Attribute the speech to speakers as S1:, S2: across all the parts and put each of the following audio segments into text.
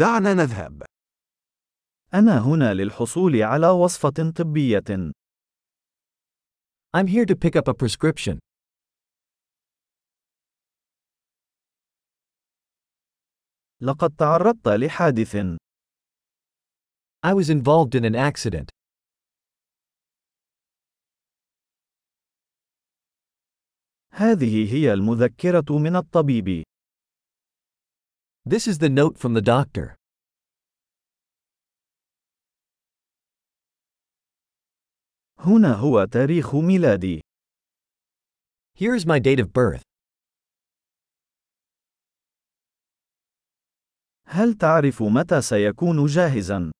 S1: دعنا نذهب.
S2: أنا هنا للحصول على وصفة طبية.
S3: I'm here to pick up a prescription.
S2: لقد تعرضت لحادث.
S3: I was involved in an accident.
S2: هذه هي المذكرة من الطبيب.
S3: This is the note from the doctor.
S2: هنا هو تاريخ ميلادي.
S3: Here is my date of birth.
S2: هل تعرف متى سيكون جاهزا؟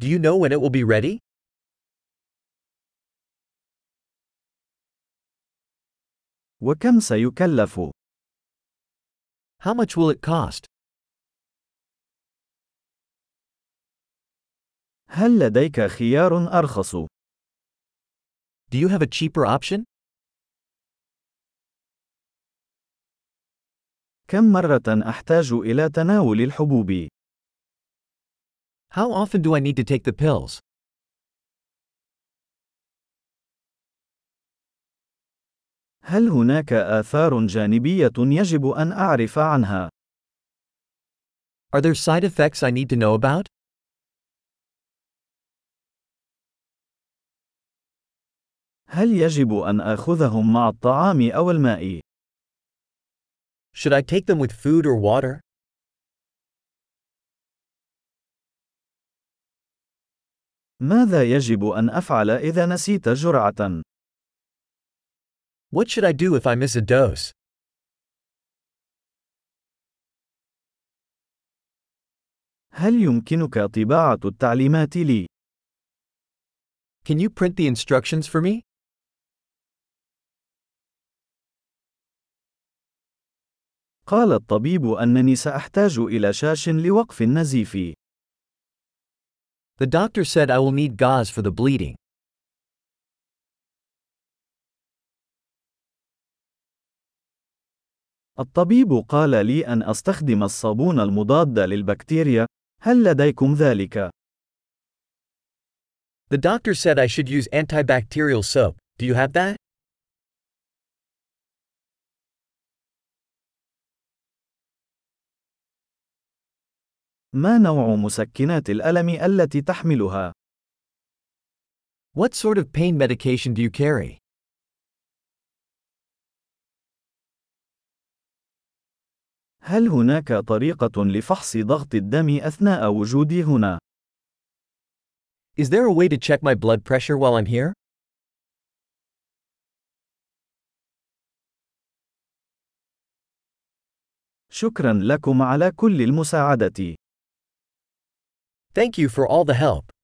S3: Do you know when it will be ready?
S2: وكم سيكلف؟
S3: How much will it cost?
S2: هل لديك خيار أرخص؟
S3: Do you have a cheaper option?
S2: كم مرة أحتاج إلى تناول الحبوب؟
S3: How often do I need to take the pills?
S2: هل هناك آثار جانبية يجب أن أعرف عنها؟
S3: Are there side effects I need to know about?
S2: هل يجب أن آخذهم مع الطعام أو الماء؟
S3: Should I take them with food or water?
S2: ماذا يجب أن أفعل إذا نسيت جرعة؟
S3: What should I do if I miss a dose?
S2: هل يمكنك طباعة التعليمات لي؟
S3: Can you print the instructions for me?
S2: قال الطبيب أنني سأحتاج إلى شاش لوقف النزيف.
S3: The doctor said I will need gauze for the bleeding.
S2: الطبيب قال لي أن أستخدم الصابون المضاد للبكتيريا. هل لديكم ذلك؟
S3: The doctor said I should use antibacterial soap. Do you have that?
S2: ما نوع مسكنات الألم التي تحملها؟
S3: What sort of pain medication do you carry?
S2: هل هناك طريقة لفحص ضغط الدم أثناء وجودي هنا؟
S3: Is there a way to check my blood pressure while I'm here?
S2: شكرا لكم على كل المساعدة.
S3: Thank you for all the help.